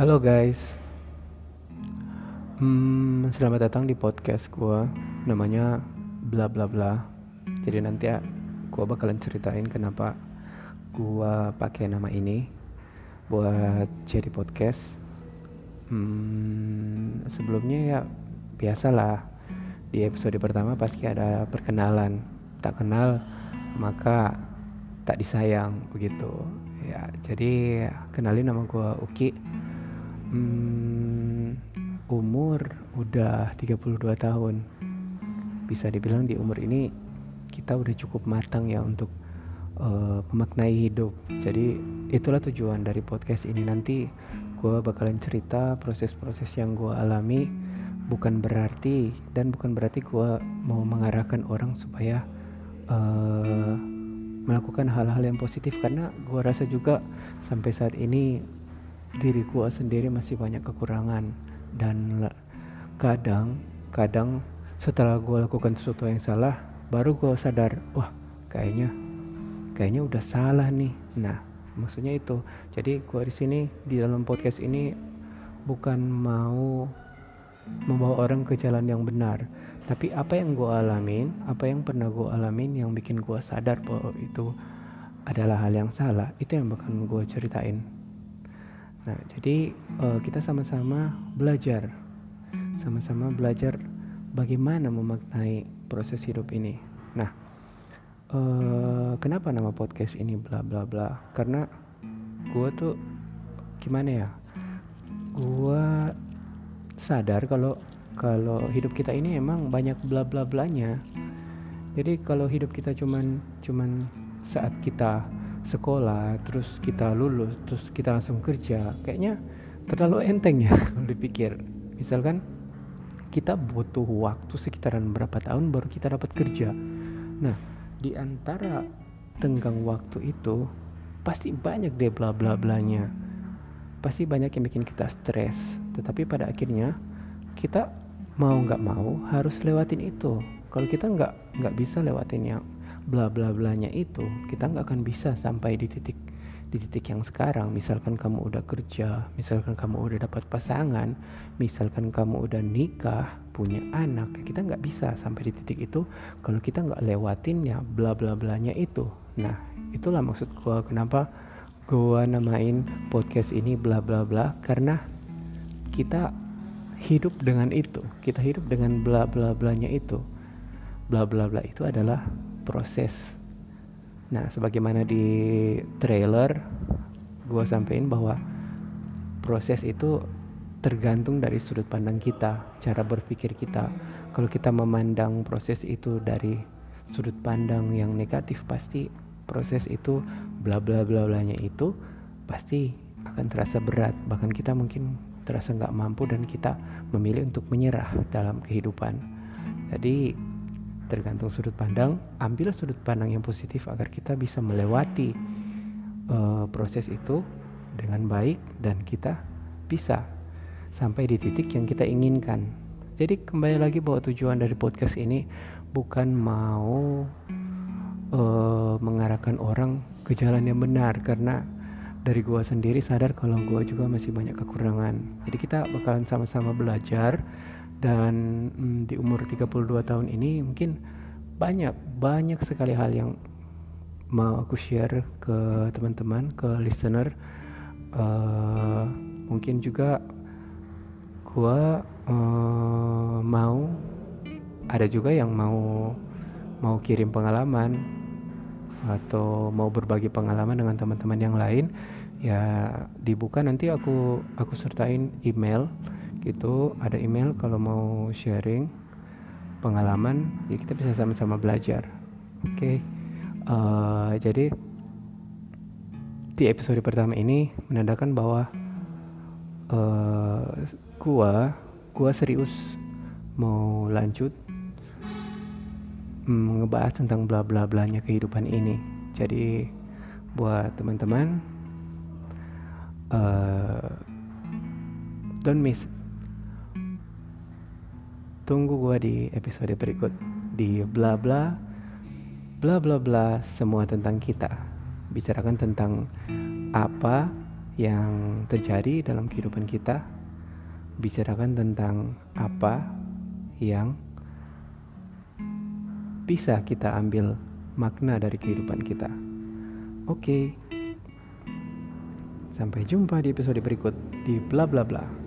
Halo guys, hmm, selamat datang di podcast gue. Namanya bla bla bla. Jadi nanti ya, gue bakalan ceritain kenapa gue pakai nama ini buat jadi podcast. Hmm, sebelumnya ya biasalah di episode pertama pasti ada perkenalan. Tak kenal maka tak disayang begitu. Ya, jadi kenalin nama gue Uki hmm, umur udah 32 tahun. Bisa dibilang di umur ini kita udah cukup matang ya untuk uh, memaknai hidup. Jadi itulah tujuan dari podcast ini. Nanti gue bakalan cerita proses-proses yang gue alami. Bukan berarti dan bukan berarti gue mau mengarahkan orang supaya uh, melakukan hal-hal yang positif. Karena gue rasa juga sampai saat ini diriku sendiri masih banyak kekurangan. Dan kadang kadang setelah gue lakukan sesuatu yang salah baru gue sadar wah kayaknya kayaknya udah salah nih. Nah maksudnya itu. Jadi gue di sini di dalam podcast ini bukan mau membawa orang ke jalan yang benar. Tapi apa yang gue alamin apa yang pernah gue alamin yang bikin gue sadar bahwa itu adalah hal yang salah itu yang bakal gue ceritain Nah, jadi uh, kita sama-sama belajar, sama-sama belajar bagaimana memaknai proses hidup ini. Nah, uh, kenapa nama podcast ini bla bla bla? Karena gue tuh gimana ya? Gue sadar kalau kalau hidup kita ini emang banyak bla bla blanya. Jadi kalau hidup kita cuman cuman saat kita sekolah terus kita lulus terus kita langsung kerja kayaknya terlalu enteng ya kalau dipikir. Misalkan kita butuh waktu sekitaran berapa tahun baru kita dapat kerja. Nah di antara tenggang waktu itu pasti banyak deh bla bla blanya pasti banyak yang bikin kita stres. Tetapi pada akhirnya kita mau nggak mau harus lewatin itu. Kalau kita nggak nggak bisa lewatinnya bla bla blanya itu kita nggak akan bisa sampai di titik di titik yang sekarang. Misalkan kamu udah kerja misalkan kamu udah dapat pasangan misalkan kamu udah nikah punya anak kita nggak bisa sampai di titik itu kalau kita nggak lewatin ya bla bla blanya itu. Nah itulah maksud gua kenapa gua namain podcast ini bla bla bla karena kita hidup dengan itu kita hidup dengan bla bla blanya itu. Bla bla bla itu adalah proses. Nah sebagaimana di trailer gue sampein bahwa proses itu tergantung dari sudut pandang kita cara berpikir kita. Kalau kita memandang proses itu dari sudut pandang yang negatif pasti proses itu bla bla bla blanya itu pasti akan terasa berat. Bahkan kita mungkin terasa nggak mampu dan kita memilih untuk menyerah dalam kehidupan. Jadi tergantung sudut pandang ambil sudut pandang yang positif agar kita bisa melewati uh, proses itu dengan baik dan kita bisa sampai di titik yang kita inginkan. Jadi kembali lagi bahwa tujuan dari podcast ini bukan mau uh, mengarahkan orang ke jalan yang benar. Karena dari gua sendiri sadar kalau gua juga masih banyak kekurangan. Jadi kita bakalan sama-sama belajar dan mm, di umur 32 tahun ini mungkin banyak banyak sekali hal yang mau aku share ke teman-teman ke listener. Uh, mungkin juga gua uh, mau ada juga yang mau mau kirim pengalaman atau mau berbagi pengalaman dengan teman-teman yang lain. Ya dibuka nanti aku aku sertain email gitu ada email kalau mau sharing pengalaman ya kita bisa sama-sama belajar oke okay? uh, eh, jadi di episode pertama ini menandakan bahwa uh, gua gua serius mau lanjut mm, ngebahas tentang bla bla blanya kehidupan ini jadi buat teman-teman uh, don't miss tunggu gue di episode berikut di bla bla bla bla bla semua tentang kita bicarakan tentang apa yang terjadi dalam kehidupan kita, bicarakan tentang apa yang bisa kita ambil makna dari kehidupan kita. Oke, sampai jumpa di episode berikut di bla bla bla.